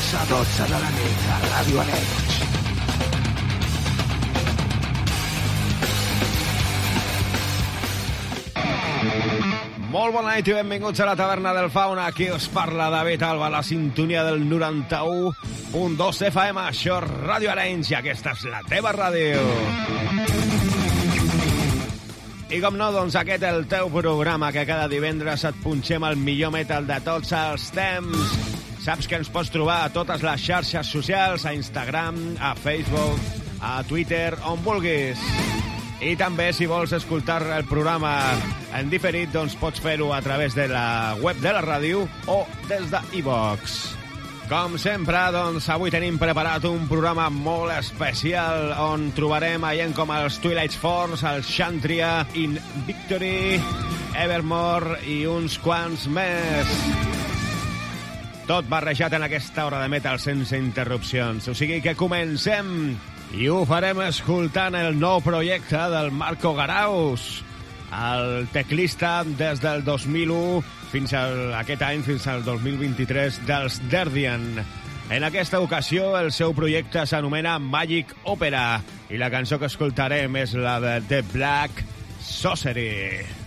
11 a 12 de la nit a Ràdio Arenys. Molt bona nit i benvinguts a la taverna del Fauna. Aquí us parla David Alba, la sintonia del 91.2 FM. Això és Ràdio Arenys i aquesta és la teva ràdio. I com no, doncs aquest és el teu programa que cada divendres et punxem el millor metal de tots els temps. Saps que ens pots trobar a totes les xarxes socials, a Instagram, a Facebook, a Twitter, on vulguis. I també, si vols escoltar el programa en diferit, doncs pots fer-ho a través de la web de la ràdio o des de iVox. Com sempre, doncs, avui tenim preparat un programa molt especial on trobarem gent com els Twilight Force, els Chantria, In Victory, Evermore i uns quants més. Tot barrejat en aquesta hora de metal sense interrupcions. O sigui que comencem i ho farem escoltant el nou projecte del Marco Garaus, el teclista des del 2001 fins a aquest any, fins al 2023, dels Derdian. En aquesta ocasió, el seu projecte s'anomena Magic Opera i la cançó que escoltarem és la de The Black Sorcery.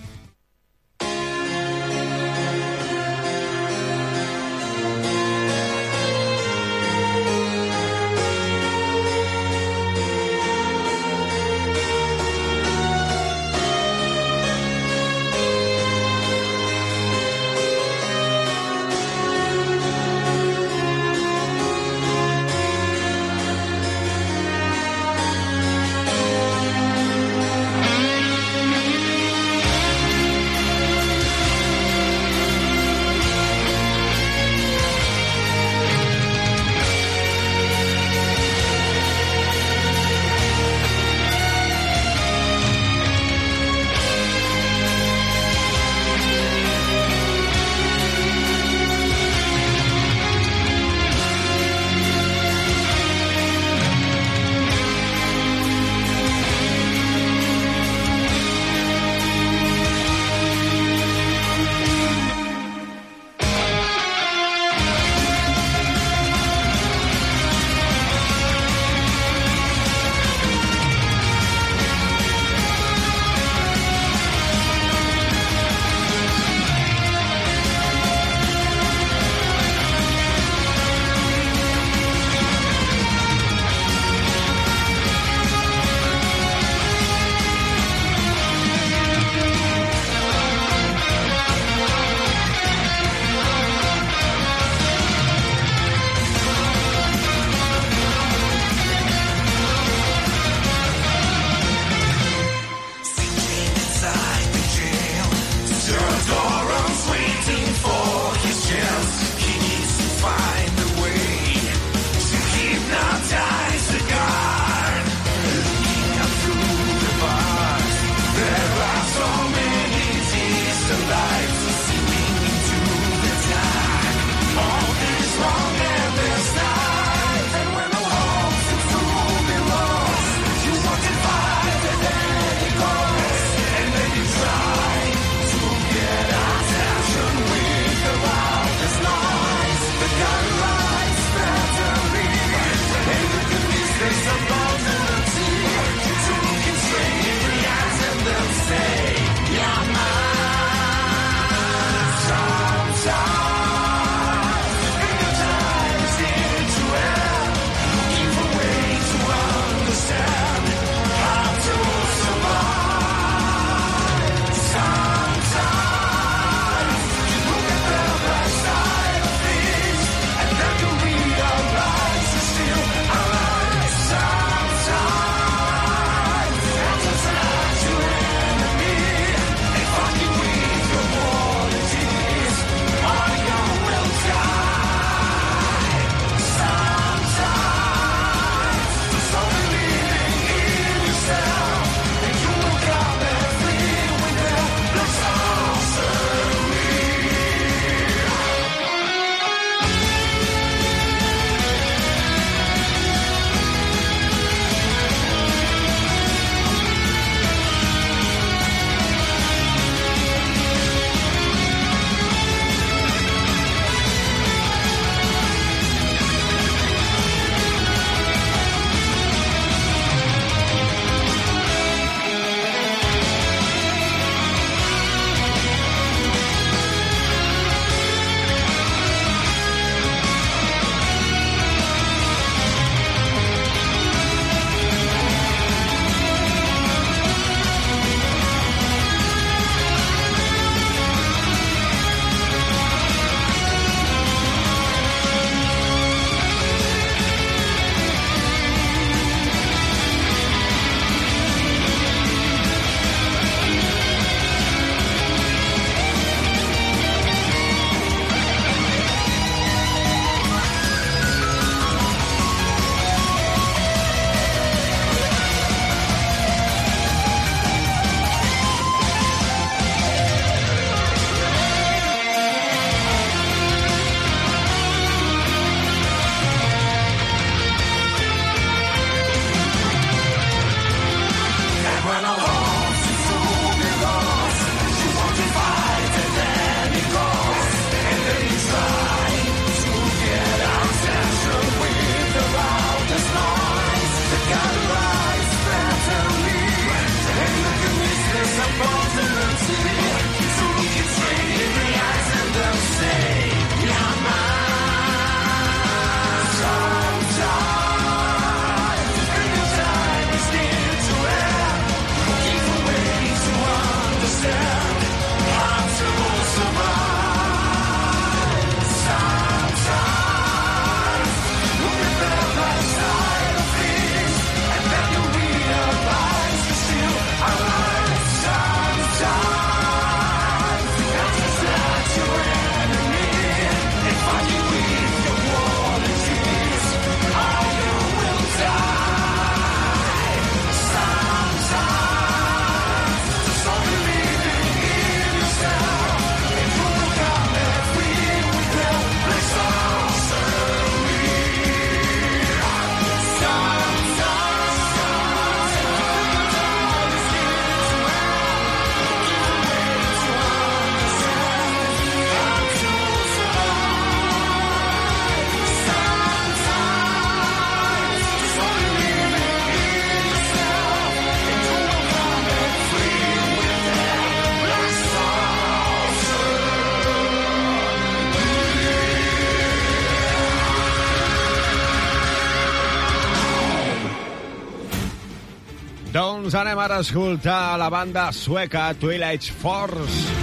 Doncs anem ara a escoltar la banda sueca Twilight Force.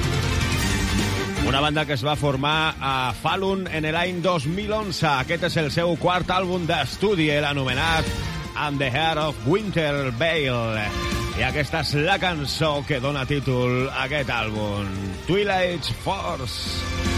Una banda que es va formar a Falun en l'any 2011. Aquest és el seu quart àlbum d'estudi, l'anomenat And the Heart of Winter Veil. I aquesta és la cançó que dona títol a aquest àlbum, Twilight Force.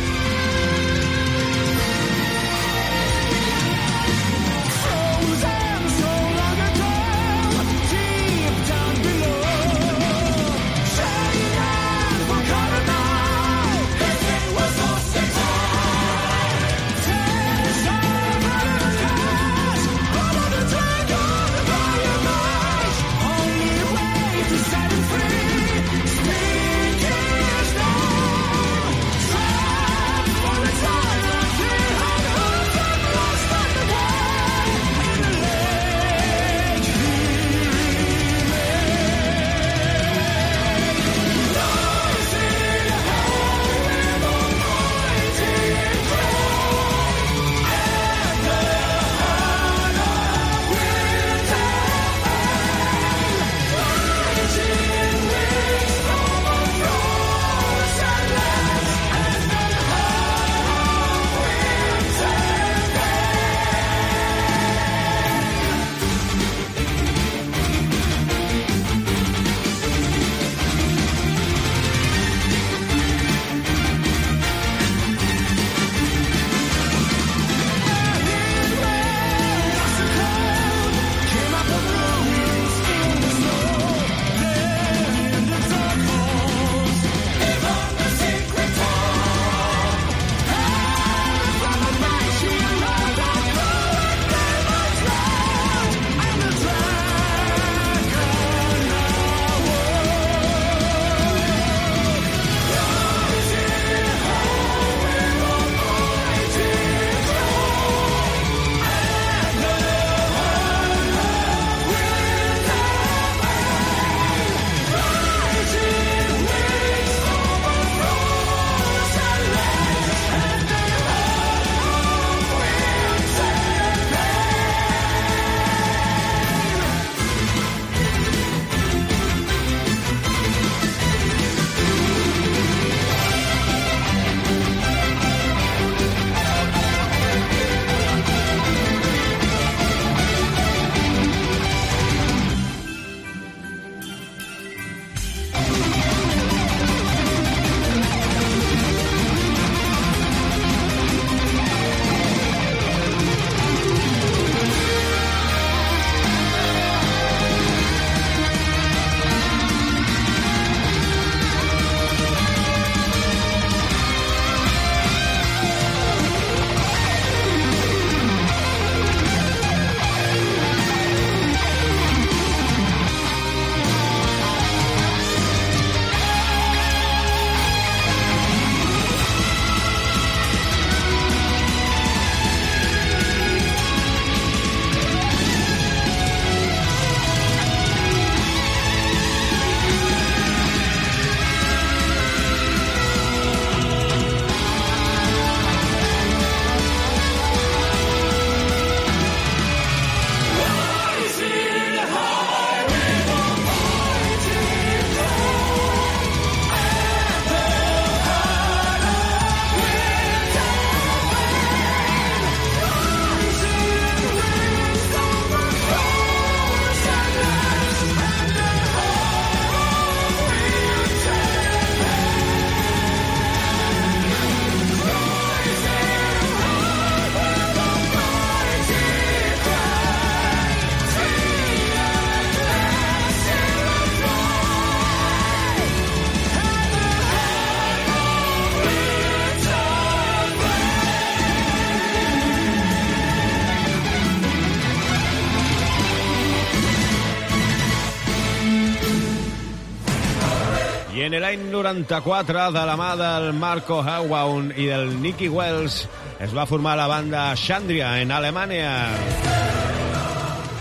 L'any 94, de la mà del Marco Hauaun i del Nicky Wells, es va formar la banda Chandria en Alemanya.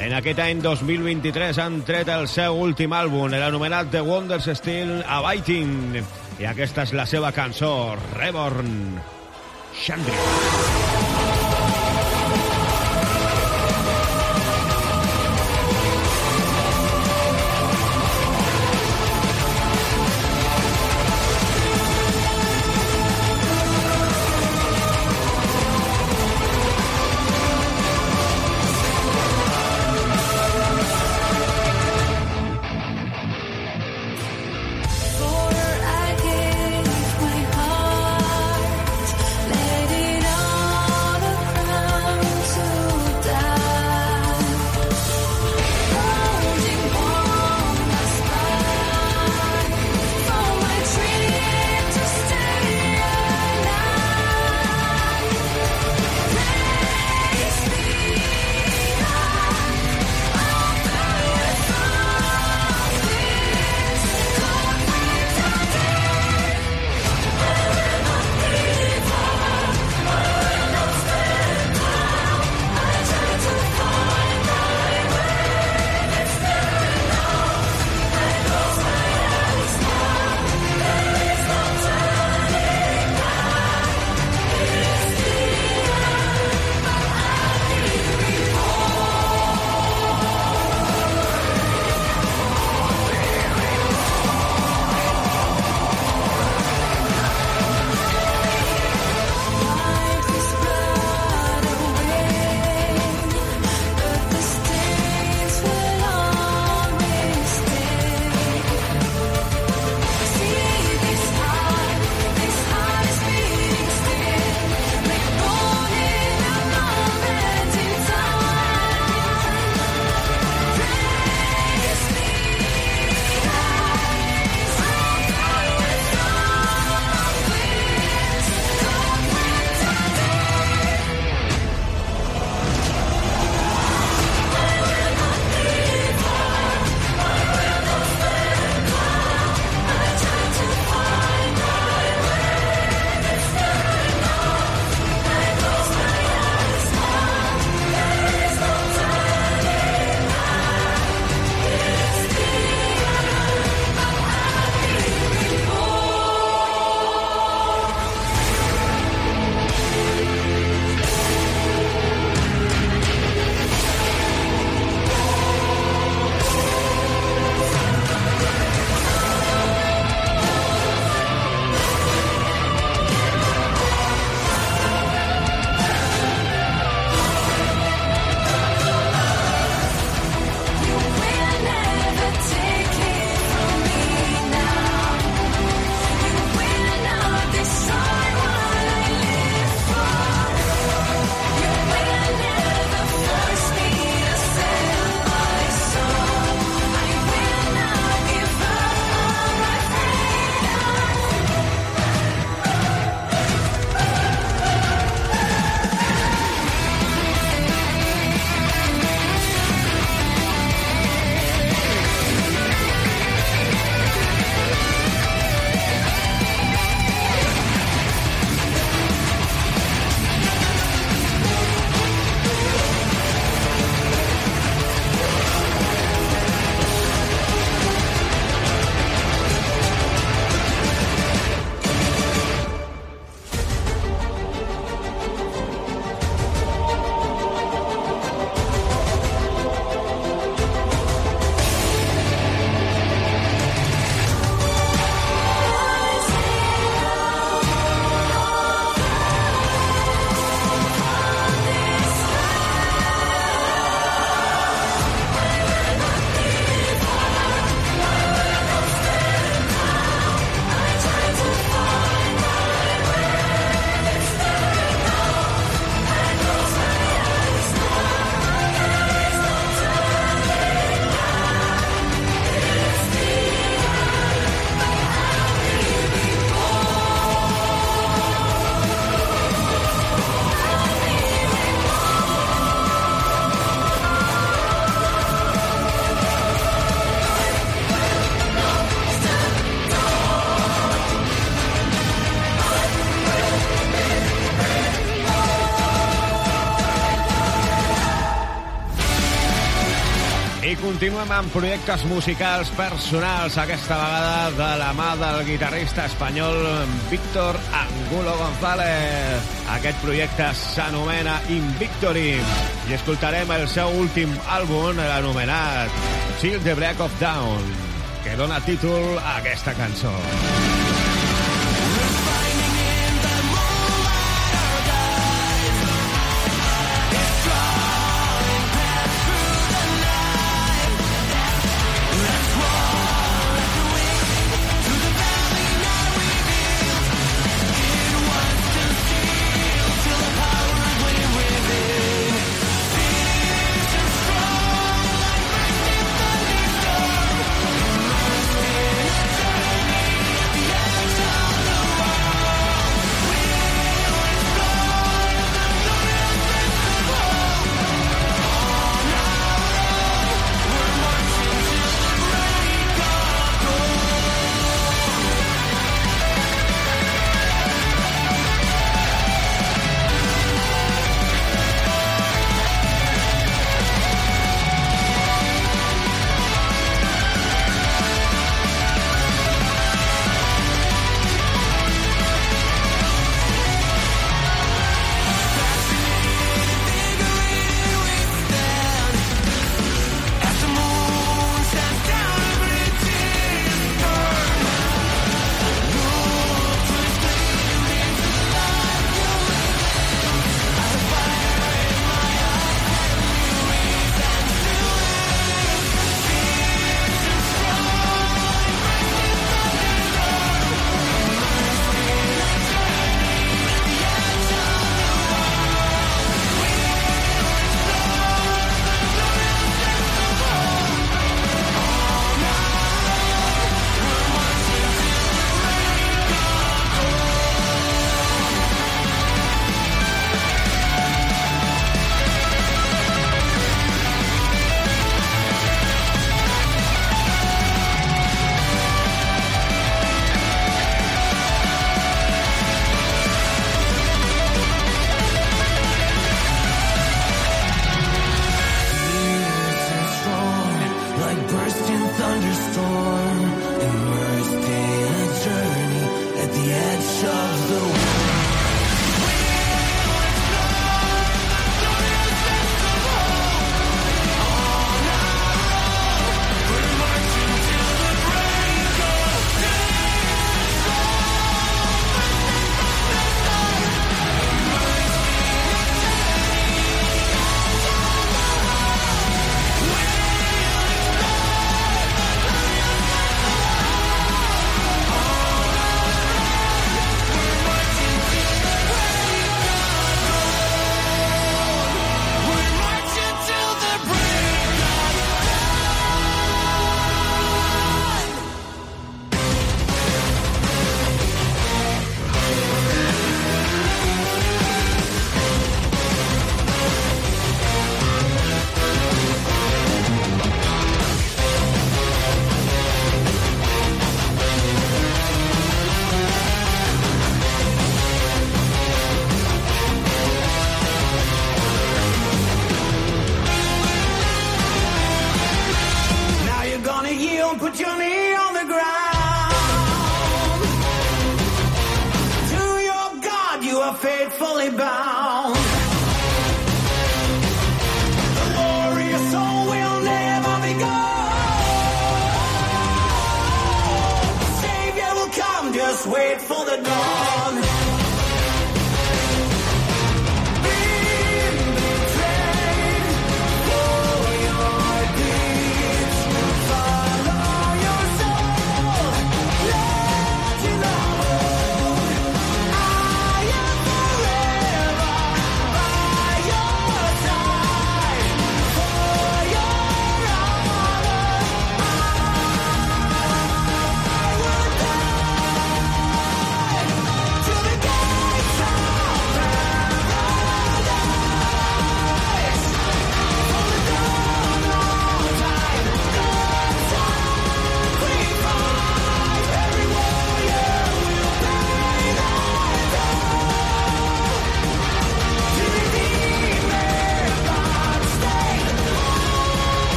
En aquest any 2023 han tret el seu últim àlbum, l'anomenat The Wonders Still Abiding. I aquesta és la seva cançó, Reborn. Chandria. Continuem amb projectes musicals personals, aquesta vegada de la mà del guitarrista espanyol Víctor Angulo González. Aquest projecte s'anomena Invictory i escoltarem el seu últim àlbum, anomenat Till the Break of Down, que dona títol a aquesta cançó.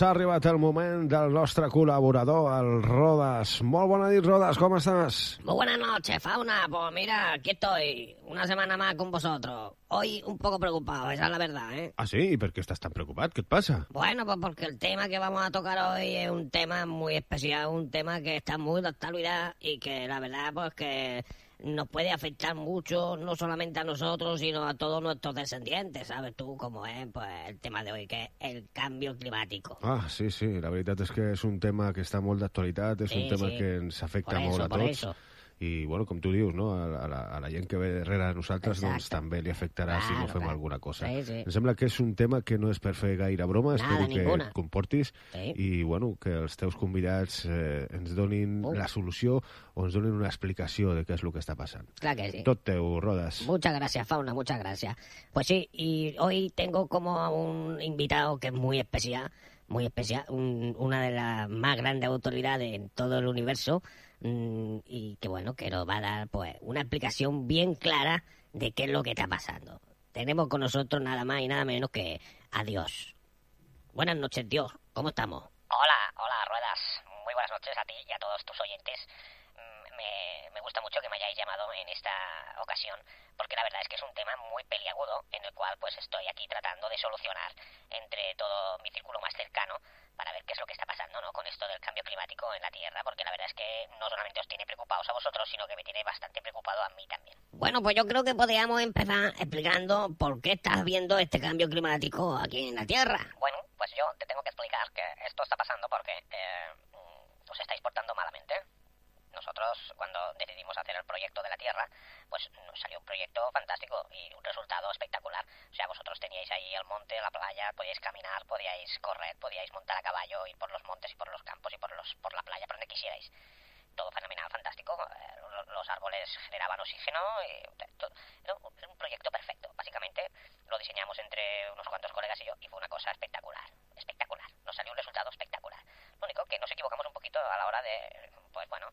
Doncs ha arribat el moment del nostre col·laborador, el Rodas. Molt bona nit, Rodas, com estàs? Muy buenas noches, Fauna. Pues mira, aquí estoy, una semana más con vosotros. Hoy un poco preocupado, esa es la verdad, ¿eh? Ah, sí? I per què estàs tan preocupat? Què et passa? Bueno, pues porque el tema que vamos a tocar hoy es un tema muy especial, un tema que está muy de actualidad y que la verdad, pues que nos puede afectar mucho, no solamente a nosotros, sino a todos nuestros descendientes, ¿sabes tú cómo es pues, el tema de hoy, que es el cambio climático? Ah, sí, sí, la veritat és que és un tema que està molt d'actualitat, és Sí, un tema sí. que ens afecta Por molt eso, a por tots. eso. I, bueno, com tu dius, no? a, a, la, a la gent que ve darrere de nosaltres doncs, també li afectarà si no Claro, fem claro. alguna cosa. Sí, sí. Em sembla que és un tema que no és per fer gaire broma, Nada, espero que ninguna. et comportis Sí. i bueno, que els teus convidats eh, ens donin Uh. la solució o ens donin una explicació de què és el que està passant. Claro que sí. Tot teu, Rodes. Muchas gracias, Fauna, muchas gracias. Pues sí, y hoy tengo como a un invitado que es muy especial, muy especial, un- una de las más grandes autoridades en todo el universo, y que bueno, que nos va a dar pues una explicación bien clara de qué es lo que está pasando. Tenemos con nosotros nada más y nada menos que a Dios. Buenas noches, Dios. ¿Cómo estamos? Hola, hola, Ruedas. Muy buenas noches a ti y a todos tus oyentes. Me, me gusta mucho que me hayáis llamado en esta ocasión, porque la verdad es que es un tema muy peliagudo en el cual pues estoy aquí tratando de solucionar entre todo mi círculo más cercano para ver qué es lo que está pasando ¿no? con esto del cambio climático en la Tierra, porque la verdad es que no solamente os tiene preocupados a vosotros, sino que me tiene bastante preocupado a mí también. Bueno, pues yo creo que podríamos empezar explicando por qué estás viendo este cambio climático aquí en la Tierra. Bueno, pues yo te tengo que explicar que esto está pasando porque eh, os estáis portando malamente. Nosotros, cuando decidimos hacer el proyecto de la Tierra, pues nos salió un proyecto fantástico y un resultado espectacular. O sea, vosotros teníais ahí el monte, la playa, podíais caminar, podíais correr, podíais montar a caballo, ir por los montes y por los campos y por, los, por la playa, por donde quisierais. Todo fenomenal, fantástico. eh, lo- Los árboles generaban oxígeno y un proyecto perfecto. Básicamente lo diseñamos entre unos cuantos colegas y yo y fue una cosa espectacular. Espectacular. Nos salió un resultado espectacular. Lo único que nos equivocamos un poquito a la hora de, pues bueno,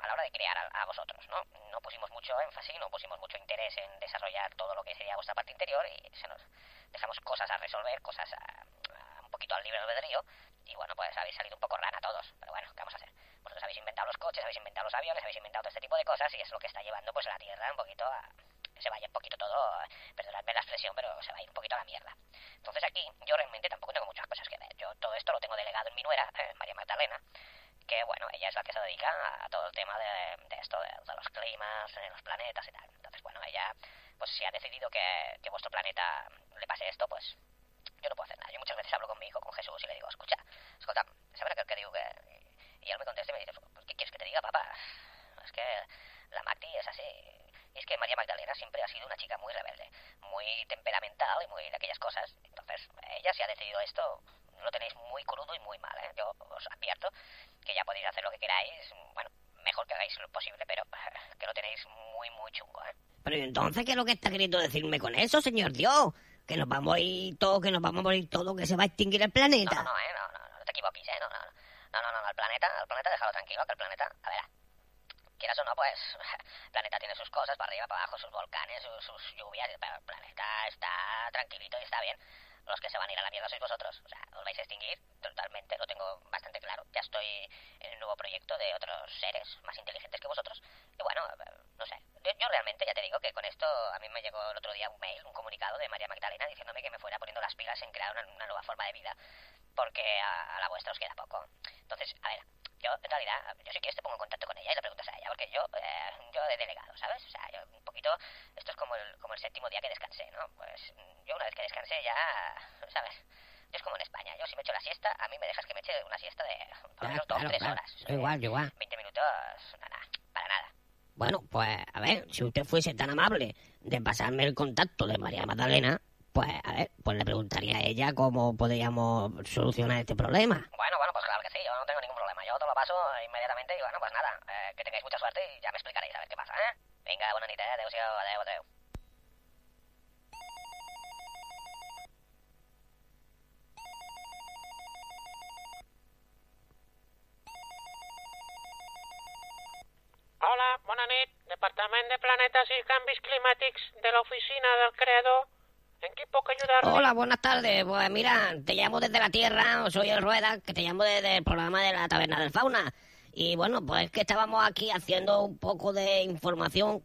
a la hora de crear a, a vosotros, ¿no? No pusimos mucho énfasis, no pusimos mucho interés en desarrollar todo lo que sería vuestra parte interior y se nos dejamos cosas a resolver, cosas a- a un poquito al libre albedrío y bueno, pues habéis salido un poco rana todos, pero bueno, ¿qué vamos a hacer? Vosotros habéis inventado los coches, habéis inventado los aviones, habéis inventado todo este tipo de cosas y es lo que está llevando pues a la Tierra un poquito a... se vaya un poquito todo, perdonadme la expresión, pero se va a ir un poquito a la mierda. Entonces aquí yo realmente tampoco tengo muchas cosas que ver. Yo todo esto lo tengo delegado en mi nuera, eh, María Magdalena, que bueno, ella es la que se dedica a todo el tema de, de esto, de, de los climas, de los planetas y tal. Entonces, bueno, ella, pues si ha decidido que, que vuestro planeta le pase esto, pues yo no puedo hacer nada. Yo muchas veces hablo con mi hijo, con Jesús, y le digo, escucha, escolta, ¿sabes aquel que digo que...? Y él me contesta y me dice, "Pues, ¿qué quieres que te diga, papá? Es que la Magdi es así. Y es que María Magdalena siempre ha sido una chica muy rebelde, muy temperamental y muy de aquellas cosas. Entonces, ella si ha decidido esto, lo tenéis muy crudo y muy mal, ¿eh? Yo os advierto que ya podéis hacer lo que queráis, bueno, mejor que hagáis lo posible, pero eh, que lo tenéis muy, muy chungo, ¿eh? Pero ¿y entonces, ¿qué es lo que está queriendo decirme con eso, señor Dios? Que nos vamos a ir todos, que nos vamos a morir todos, que se va a extinguir el planeta no, no te equivoquis, ¿eh? No, no, no, no, no, no, el planeta, el planeta déjalo tranquilo, que el planeta, a ver, quieras o no, pues, el planeta tiene sus cosas, para arriba, para abajo, sus volcanes, sus, sus lluvias, pero el planeta está tranquilito y está bien. Los que se van a ir a la mierda sois vosotros, o sea, os vais a extinguir totalmente, lo tengo bastante claro. Ya estoy en un nuevo proyecto de otros seres más inteligentes que vosotros. Y bueno, eh, no sé, yo, yo realmente ya te digo que con esto a mí me llegó el otro día un mail, un comunicado de María Magdalena diciéndome que me fuera poniendo las pilas en crear una, una nueva forma de vida, porque a, a la vuestra os queda poco. Entonces, a ver, yo en realidad, yo si quieres te pongo en contacto con ella y le preguntas a ella, porque yo, eh, yo he delegado, ¿sabes? O sea, yo un poquito, esto es como el, como el séptimo día que descansé, ¿no? Pues yo una vez que descansé ya, ¿sabes? Yo es como en España, yo si me echo la siesta, a mí me dejas que me eche una siesta de por menos dos, claro, tres claro. horas. Yo igual, yo igual. 20 minutos, nada, para nada. Bueno, pues, a ver, si usted fuese tan amable de pasarme el contacto de María Magdalena, pues, a ver, pues le preguntaría a ella cómo podríamos solucionar este problema. Bueno, bueno, pues claro que sí, yo no tengo ningún. Yo te lo paso inmediatamente y bueno, pues nada, eh, que tengáis mucha suerte y ya me explicaréis a ver qué pasa, ¿eh? Venga, buena nit, eh? Adéu-siau, adéu, adéu. Hola, bona nit. Departament de Planetes i Canvis Climàtics de l'Oficina del Creador. Hola, buenas tardes. Pues mira, te llamo desde la Tierra, soy el Rueda, que te llamo desde el programa de la Taberna del Fauna. Y bueno, pues es que estábamos aquí haciendo un poco de información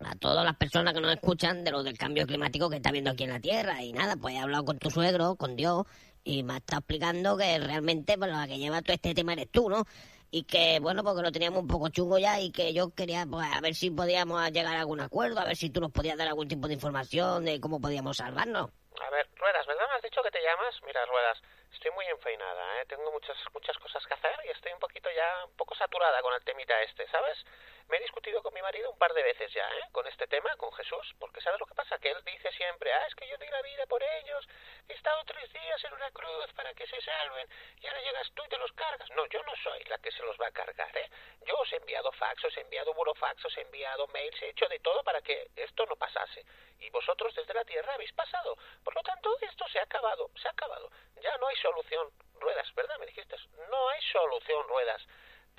a todas las personas que nos escuchan de lo del cambio climático que está viendo aquí en la Tierra. Y nada, pues he hablado con tu suegro, con Dios, y me estado explicando que realmente pues, la que lleva todo este tema eres tú, ¿no? Y que, bueno, porque lo teníamos un poco chungo ya y que yo quería, pues, a ver si podíamos llegar a algún acuerdo, a ver si tú nos podías dar algún tipo de información de cómo podíamos salvarnos. A ver, Ruedas, ¿verdad me has dicho que te llamas? Mira, Ruedas, estoy muy enfeinada, ¿eh? Tengo muchas, muchas cosas que hacer y estoy un poquito ya, un poco saturada con el temita este, ¿sabes? Me he discutido con mi marido un par de veces ya, ¿eh? Con este tema, con Jesús, porque ¿sabes lo que pasa? Que él dice siempre, ah, es que yo di la vida por ellos, he estado tres días en una cruz para que se salven y ahora llegas tú y te los cargas. No, yo no soy la que se los va a cargar, ¿eh? Yo os he enviado fax, os he enviado burofax, os he enviado mails, he hecho de todo para que esto no pasase. Y vosotros desde la Tierra habéis pasado. Por lo tanto, esto se ha acabado, se ha acabado. Ya no hay solución. Ruedas, ¿verdad? Me dijiste. No hay solución, Ruedas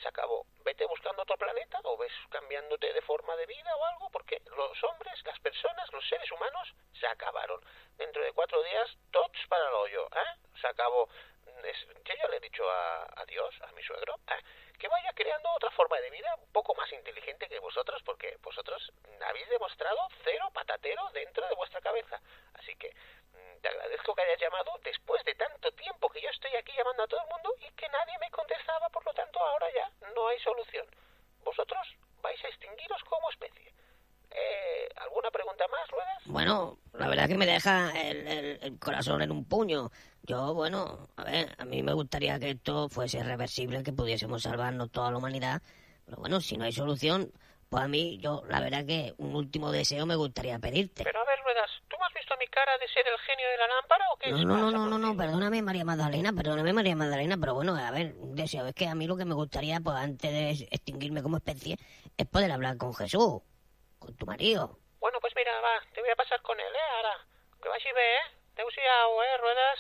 se acabó. Vete buscando otro planeta o ves cambiándote de forma de vida o algo, porque los hombres, las personas, los seres humanos se acabaron. Dentro de cuatro días, tots para el hoyo, ¿eh? Se acabó. Es- yo ya le he dicho a, a Dios, a mi suegro, ¿eh? que vaya creando otra forma de vida un poco más inteligente que vosotros, porque vosotros habéis demostrado cero patatero dentro de vuestra cabeza. Así que te agradezco que hayas llamado después de tanto tiempo que yo estoy aquí llamando a todo el mundo y que nadie me contestaba, por lo tanto ahora ya no hay solución. Vosotros vais a extinguiros como especie. Eh, ¿Alguna pregunta más, Ruedas? Bueno, la verdad que me deja el, corazón en un puño. Yo, bueno, a ver, a mí me gustaría que esto fuese reversible, que pudiésemos salvarnos toda la humanidad. Pero bueno, si no hay solución, pues a mí, yo, la verdad que un último deseo me gustaría pedirte. Pero a ver, Ruedas, ¿tú me has visto mi cara de ser el genio de la lámpara o qué No, es? no, no, no, no, perdóname María Magdalena, perdóname María Magdalena, pero bueno, a ver, un deseo, es que a mí lo que me gustaría, pues antes de extinguirme como especie, es poder hablar con Jesús, con tu marido. Bueno, pues mira, va, te voy a pasar con él, ¿eh? Ahora, que vas y ve, ¿eh? Te usado, ¿eh, Ruedas?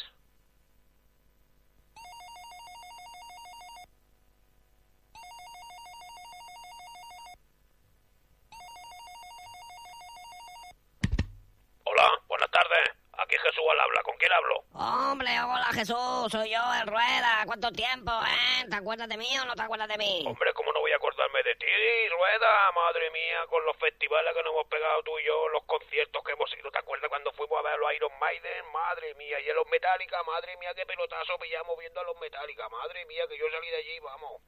Hola, buenas tardes. Aquí Jesús al habla. ¿Con quién hablo? Hombre, hola Jesús, soy yo, el Rueda. ¿Cuánto tiempo, eh? ¿Te acuerdas de mí o no te acuerdas de mí? Hombre, ¿cómo no voy a acordarme de ti, Rueda? Madre mía, con los festivales que nos hemos pegado tú y yo, los conciertos que hemos ido. ¿Te acuerdas cuando fuimos a ver a los Iron Maiden? Madre mía, y a los Metallica, madre mía, qué pelotazo pillamos viendo a los Metallica. Madre mía, que yo salí de allí, vamos.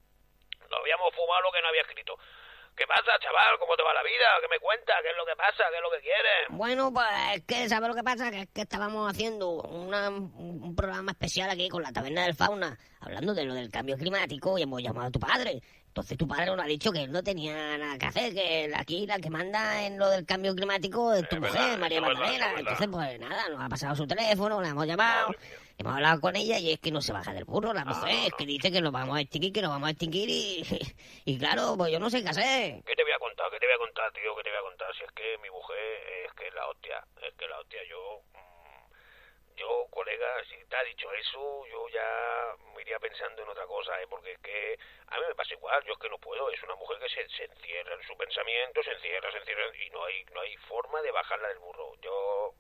Nos habíamos fumado lo que no había escrito. ¿Qué pasa, chaval? ¿Cómo te va la vida? ¿Qué me cuentas? ¿Qué es lo que pasa? ¿Qué es lo que quieres? Bueno, pues es que, ¿sabes lo que pasa? Que es que estábamos haciendo una- un programa especial aquí con la Taberna del Fauna, hablando de lo del cambio climático, y hemos llamado a tu padre. Entonces tu padre nos ha dicho que él no tenía nada que hacer, que aquí la que manda en lo del cambio climático es tu Es mujer, verdad, María Magdalena. Entonces, pues nada, nos ha pasado su teléfono, la hemos llamado, Madre. Hemos hablado con ella y es que no se baja del burro la mujer, no, es que dice que nos vamos a extinguir, que nos vamos a extinguir y, y claro, pues yo no sé qué hacer. ¿Qué te voy a contar? ¿Qué te voy a contar, tío? ¿Qué te voy a contar? Si es que mi mujer es que la hostia, es que la hostia, yo... mm, Yo, colega, si te ha dicho eso, yo ya me iría pensando en otra cosa, ¿eh? Porque es que a mí me pasa igual, yo es que no puedo, es una mujer que se, se encierra en su pensamiento, se encierra, se encierra, y no hay, no hay forma de bajarla del burro. Yo,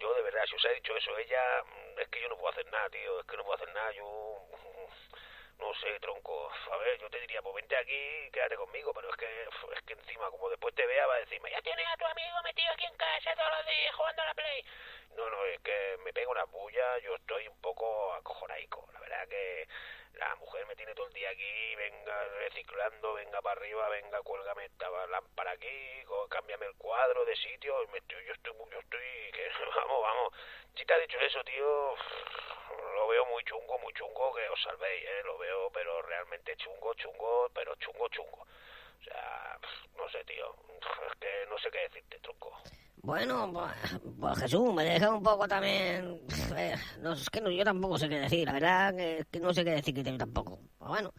yo de verdad, si os ha dicho eso ella, mm, es que yo no puedo hacer nada, tío, es que no puedo hacer nada, yo... No sé, tronco. A ver, yo te diría, pues vente aquí y quédate conmigo, pero es que, es que encima, como después te vea, va a decirme, ya tienes a tu amigo metido aquí en casa todos los días jugando a la Play. No, no, es que me pega una bulla, yo estoy un poco acojonaico. La verdad que la mujer me tiene todo el día aquí, venga reciclando, venga para arriba, venga, cuélgame esta lámpara aquí, cámbiame el cuadro de sitio, me estoy, yo estoy, yo estoy, que, vamos, vamos. Si te ha dicho eso, tío, lo veo muy chungo, muy chungo que os salvéis, ¿eh? Lo veo, pero realmente chungo, chungo, pero chungo, chungo. O sea, no sé, tío, es que no sé qué decirte, tronco. Bueno, pues, Jesús, me deja un poco también... eh, no, es que no, yo tampoco sé qué decir, la verdad que, que no sé qué decir que tampoco. Pero bueno,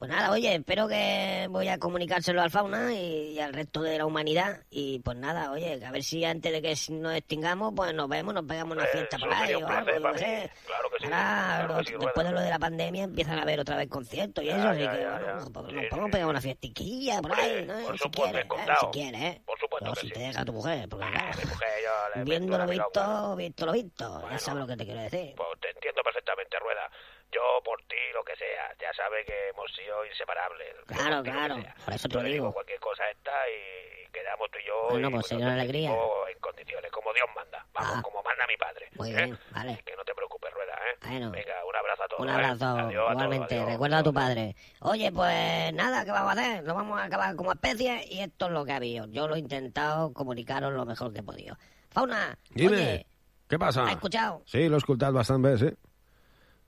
Pues nada, oye, espero que voy a comunicárselo al fauna y, y al resto de la humanidad. Y pues nada, oye, a ver si antes de que nos extingamos, pues nos vemos, nos pegamos una Eh, fiesta por ahí o algo, yo sé. Claro que sí, Ahora, claro que después de lo de la pandemia empiezan a haber otra vez conciertos y Ya, eso, ya, así que bueno, pues, nos podemos pegar una fiestiquilla por ahí, ¿no? por si supuesto, quieres, ¿eh? si quieres, ¿eh? Por supuesto que si sí. te deja tu mujer, porque claro, mi mujer, yo la lo milonga. visto, visto lo visto, ya sabes lo que te quiero decir. Pues te entiendo perfectamente, Rueda. Yo por ti, lo que sea. Ya sabes que hemos sido inseparables. Claro, lo claro, por eso te Yo lo digo. cualquier cosa esta y quedamos tú y yo. Bueno, y pues, señor Alegría. En condiciones, como Dios manda. Vamos, Ah. como manda mi padre. Muy ¿eh? bien, vale. Así que no te preocupes, Rueda, ¿eh? Bueno. Venga, un abrazo a todos. Un ¿eh? abrazo, Adiós todos, igualmente. adiós. Recuerda a tu padre. Oye, pues nada, ¿qué vamos a hacer? Nos vamos a acabar como especie y esto es lo que ha habido. Yo lo he intentado comunicaros lo mejor que he podido. Fauna, Dime, oye, què passa? ¿has escuchado? Sí, l'he escoltat bastant bé, sí.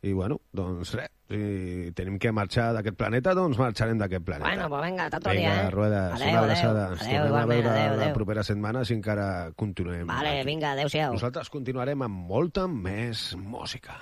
I bueno, doncs res, si tenim que marxar d'aquest planeta, doncs marxarem d'aquest planeta. Bueno, pues venga, tot el dia, eh? Ruedas, adeu, una abraçada. Adeu, adeu, adeu, veure adeu, adeu. la propera setmana si encara continuem. Vale, aquí. vinga, adeu-siau. Nosaltres continuarem amb molta més música.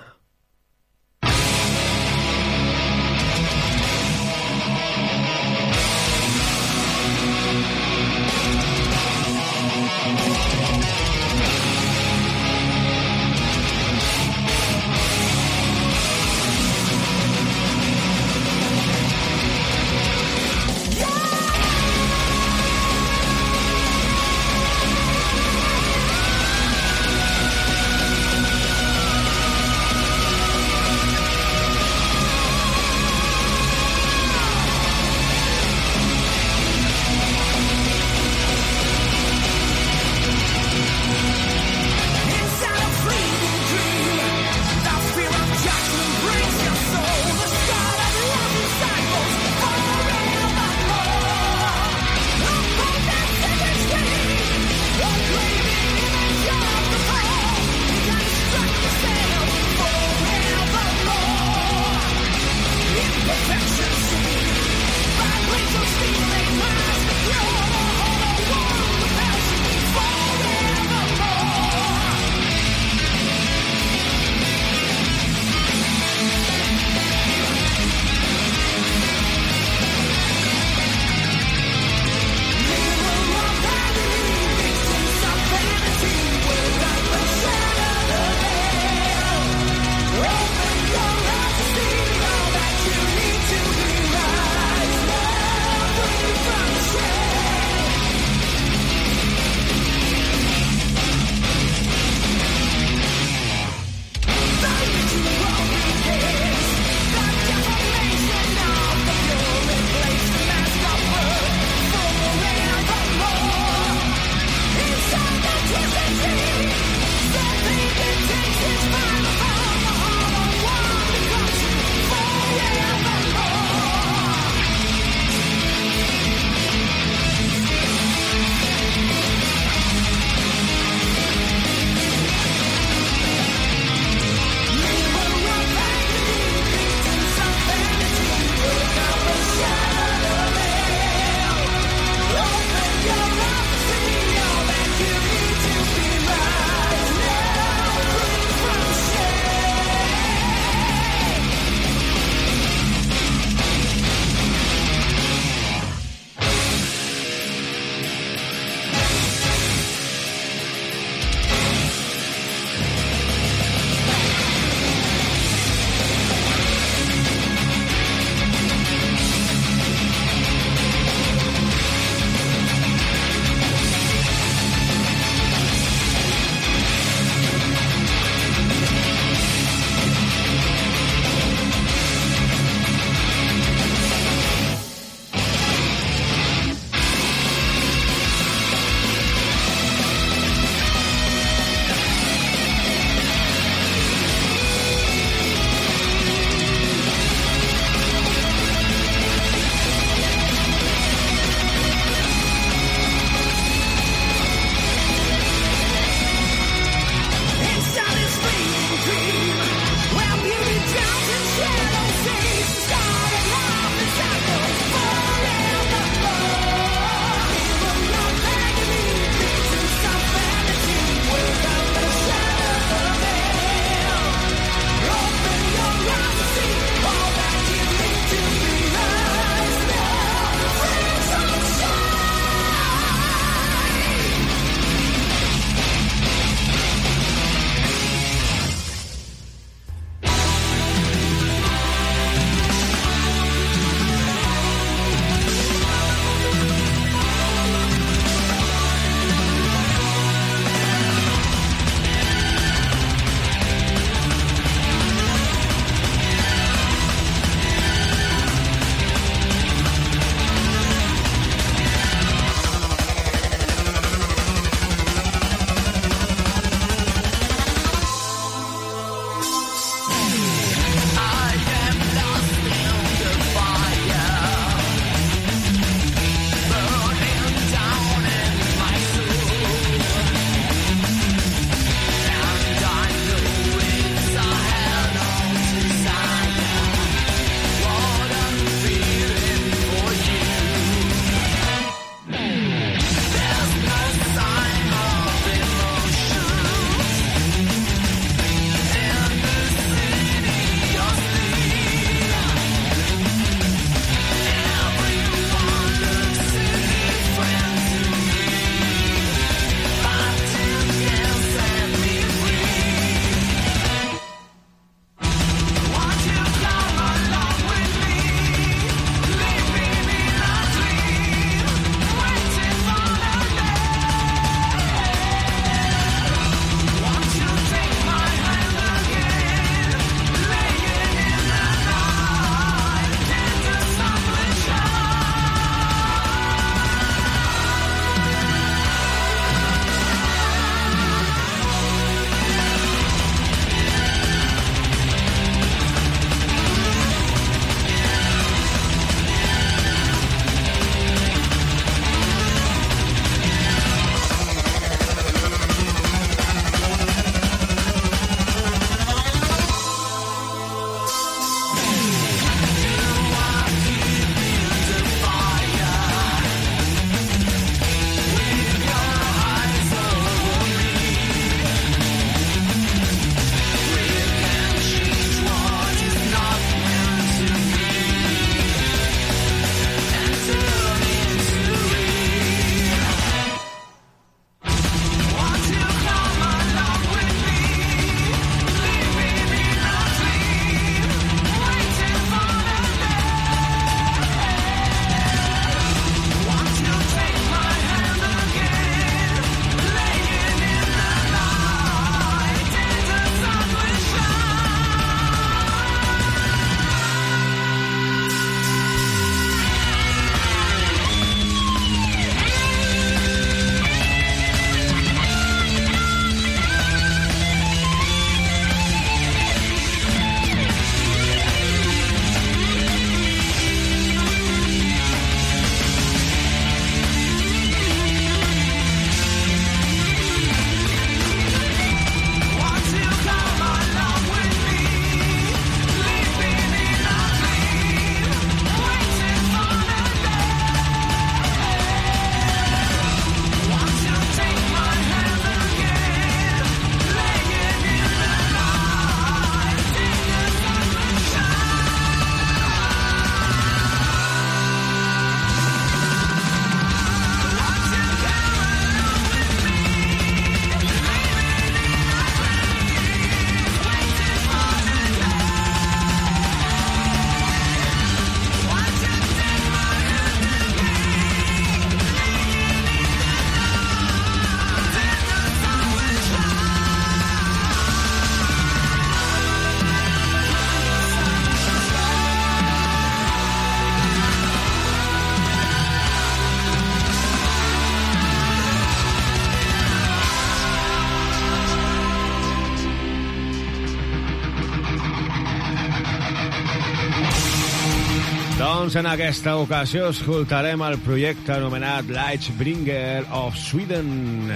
Doncs, en aquesta ocasió escoltarem el projecte anomenat Lightbringer of Sweden,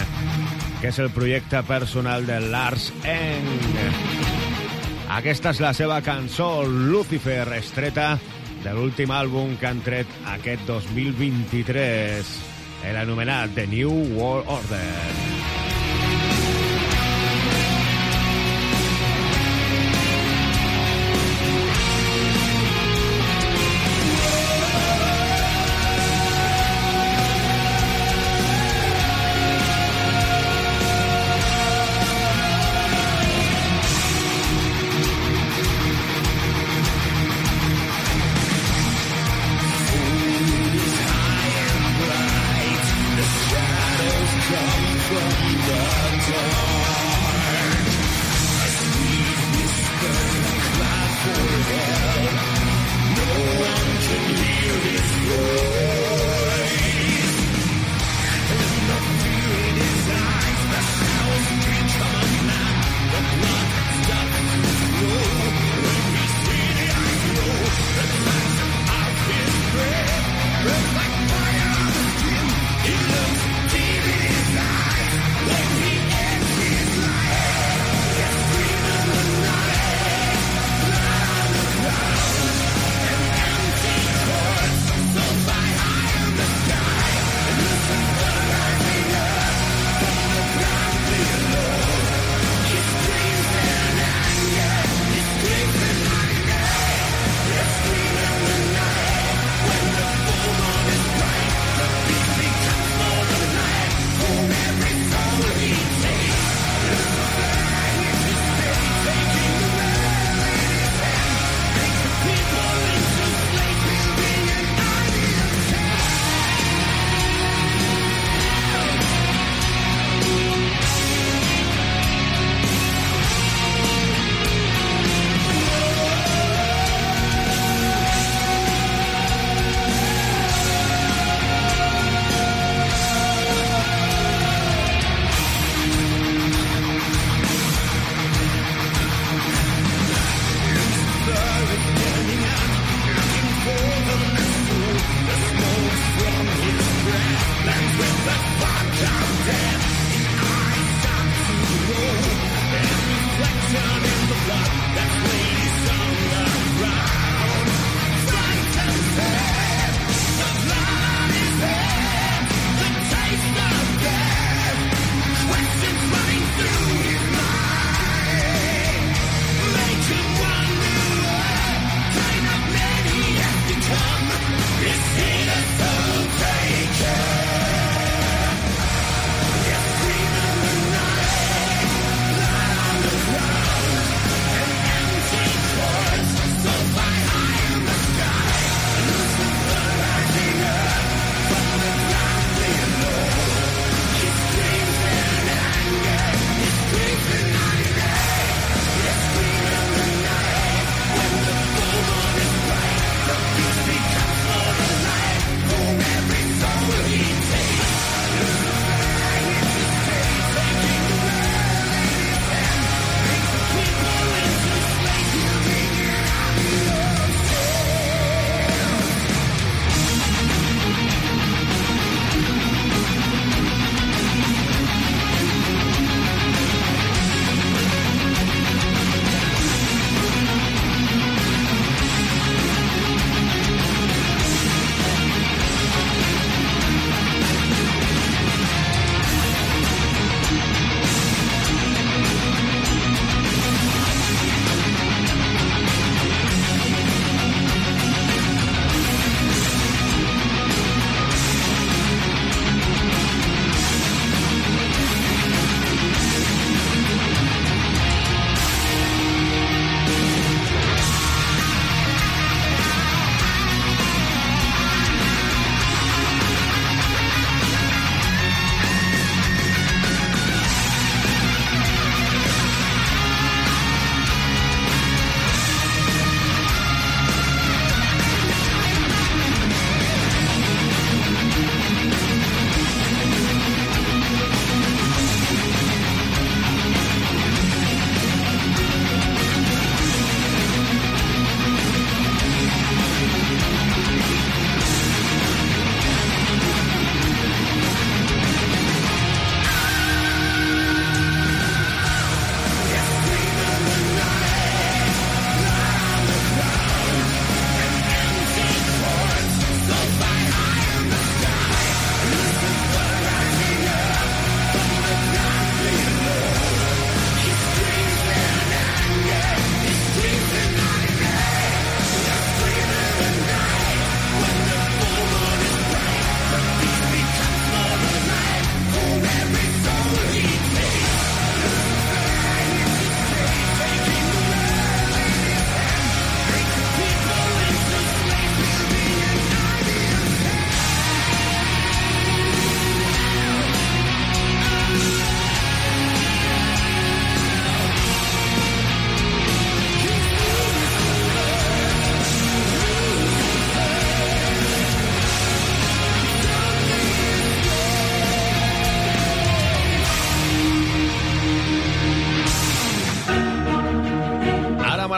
que és el projecte personal de Lars Eng. Aquesta és la seva cançó, Lucifer, estreta de l'últim àlbum que han tret aquest 2023, l'anomenat The New World Order.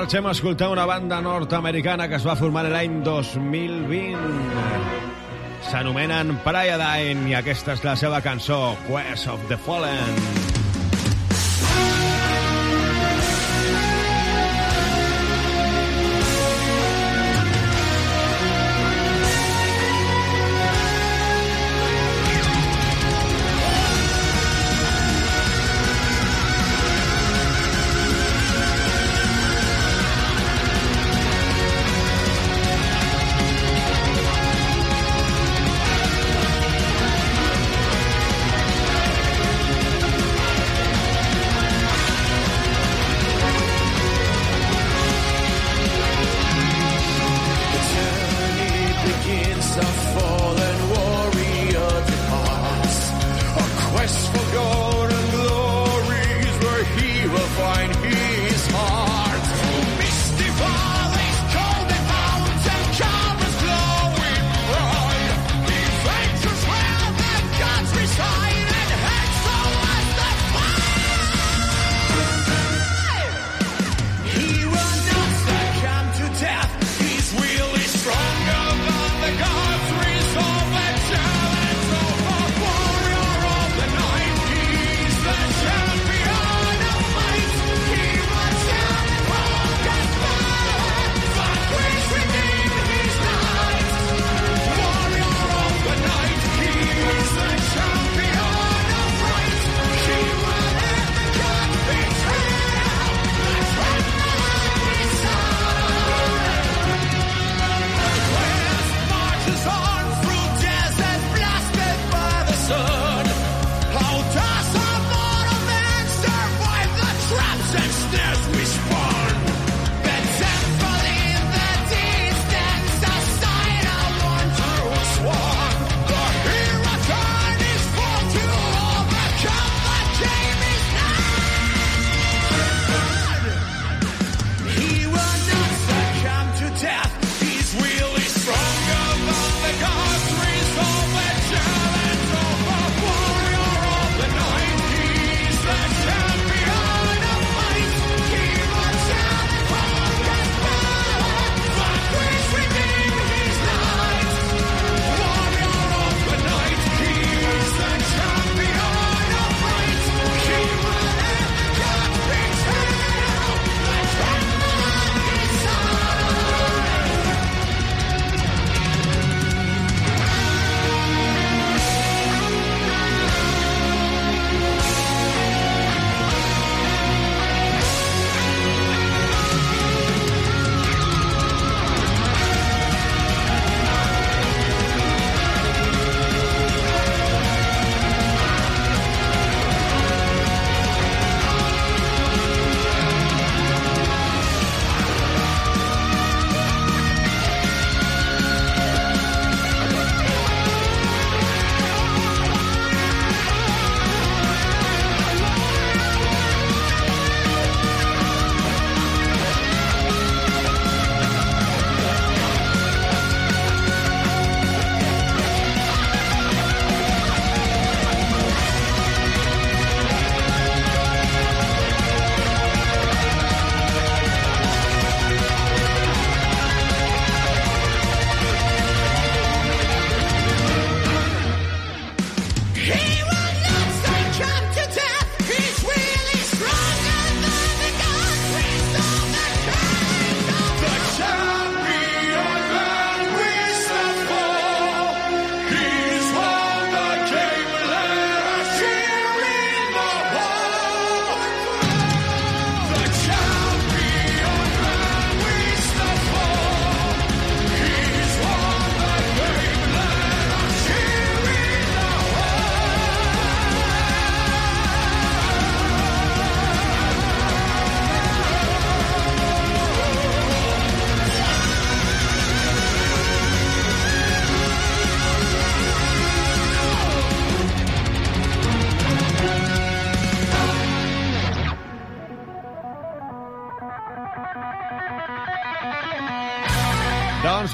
Marxem a escoltar una banda nord-americana que es va formar l'any 2020. S'anomenen Pryadine i aquesta és la seva cançó, Quest of the Fallen.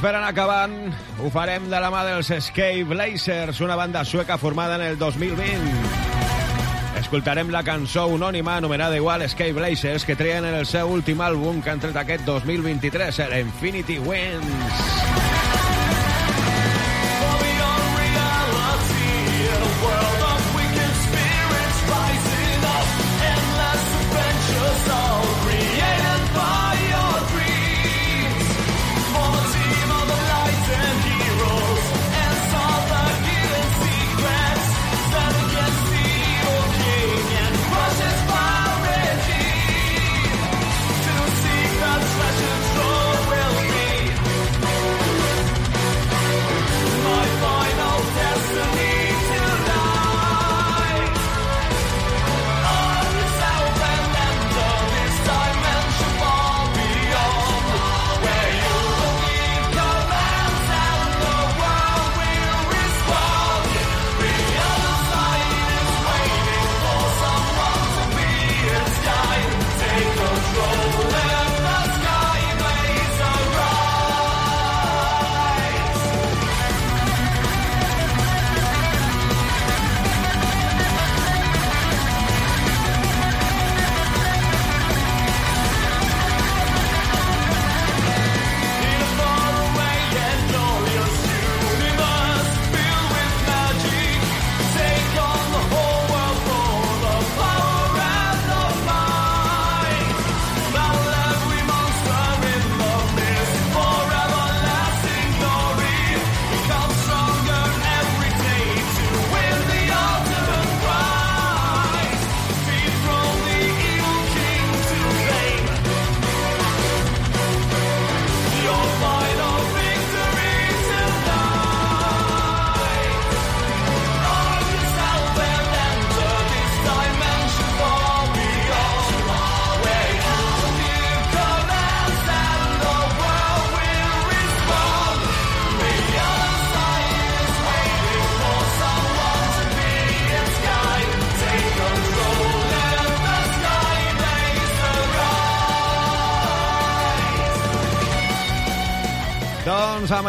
Per anar acabant, ho farem de la mà dels Escape Blazers, una banda sueca formada en el 2020. escoltarem la cançó unònima anomenada igual Escape Blazers que treien en el seu últim àlbum que han tret aquest 2023, el Infinity Winds.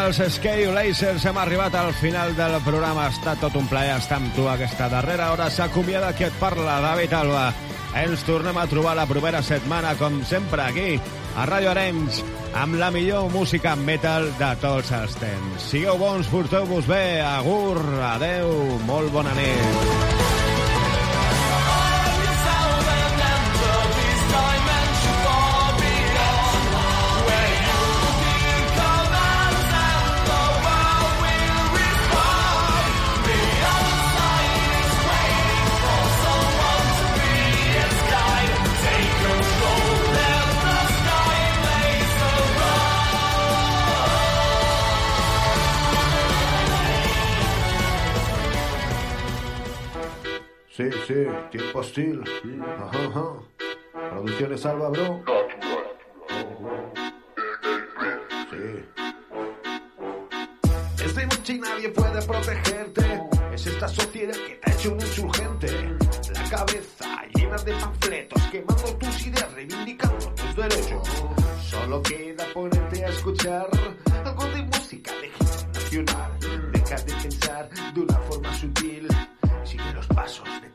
Els Lasers hem arribat al final del programa. Ha estat tot un plaer estar amb tu aquesta darrera hora. S'acomiada qui et parla, David Alba. Ens tornem a trobar la propera setmana, com sempre, aquí, a Ràdio Arenys, amb la millor música metal de tots els temps. Sigueu bons, porteu-vos bé, agur, adeu, molt bona nit. Sí, sí, tiempo hostil. Ajá, ajá. Producciones Alba, bro. Sí. Es de noche y nadie puede protegerte. Es esta sociedad que te ha hecho un insurgente. La cabeza llena de panfletos, quemando tus ideas, reivindicando tus derechos. Solo queda ponerte a escuchar algo de música de nacional. Deja de pensar de una forma sutil pasos de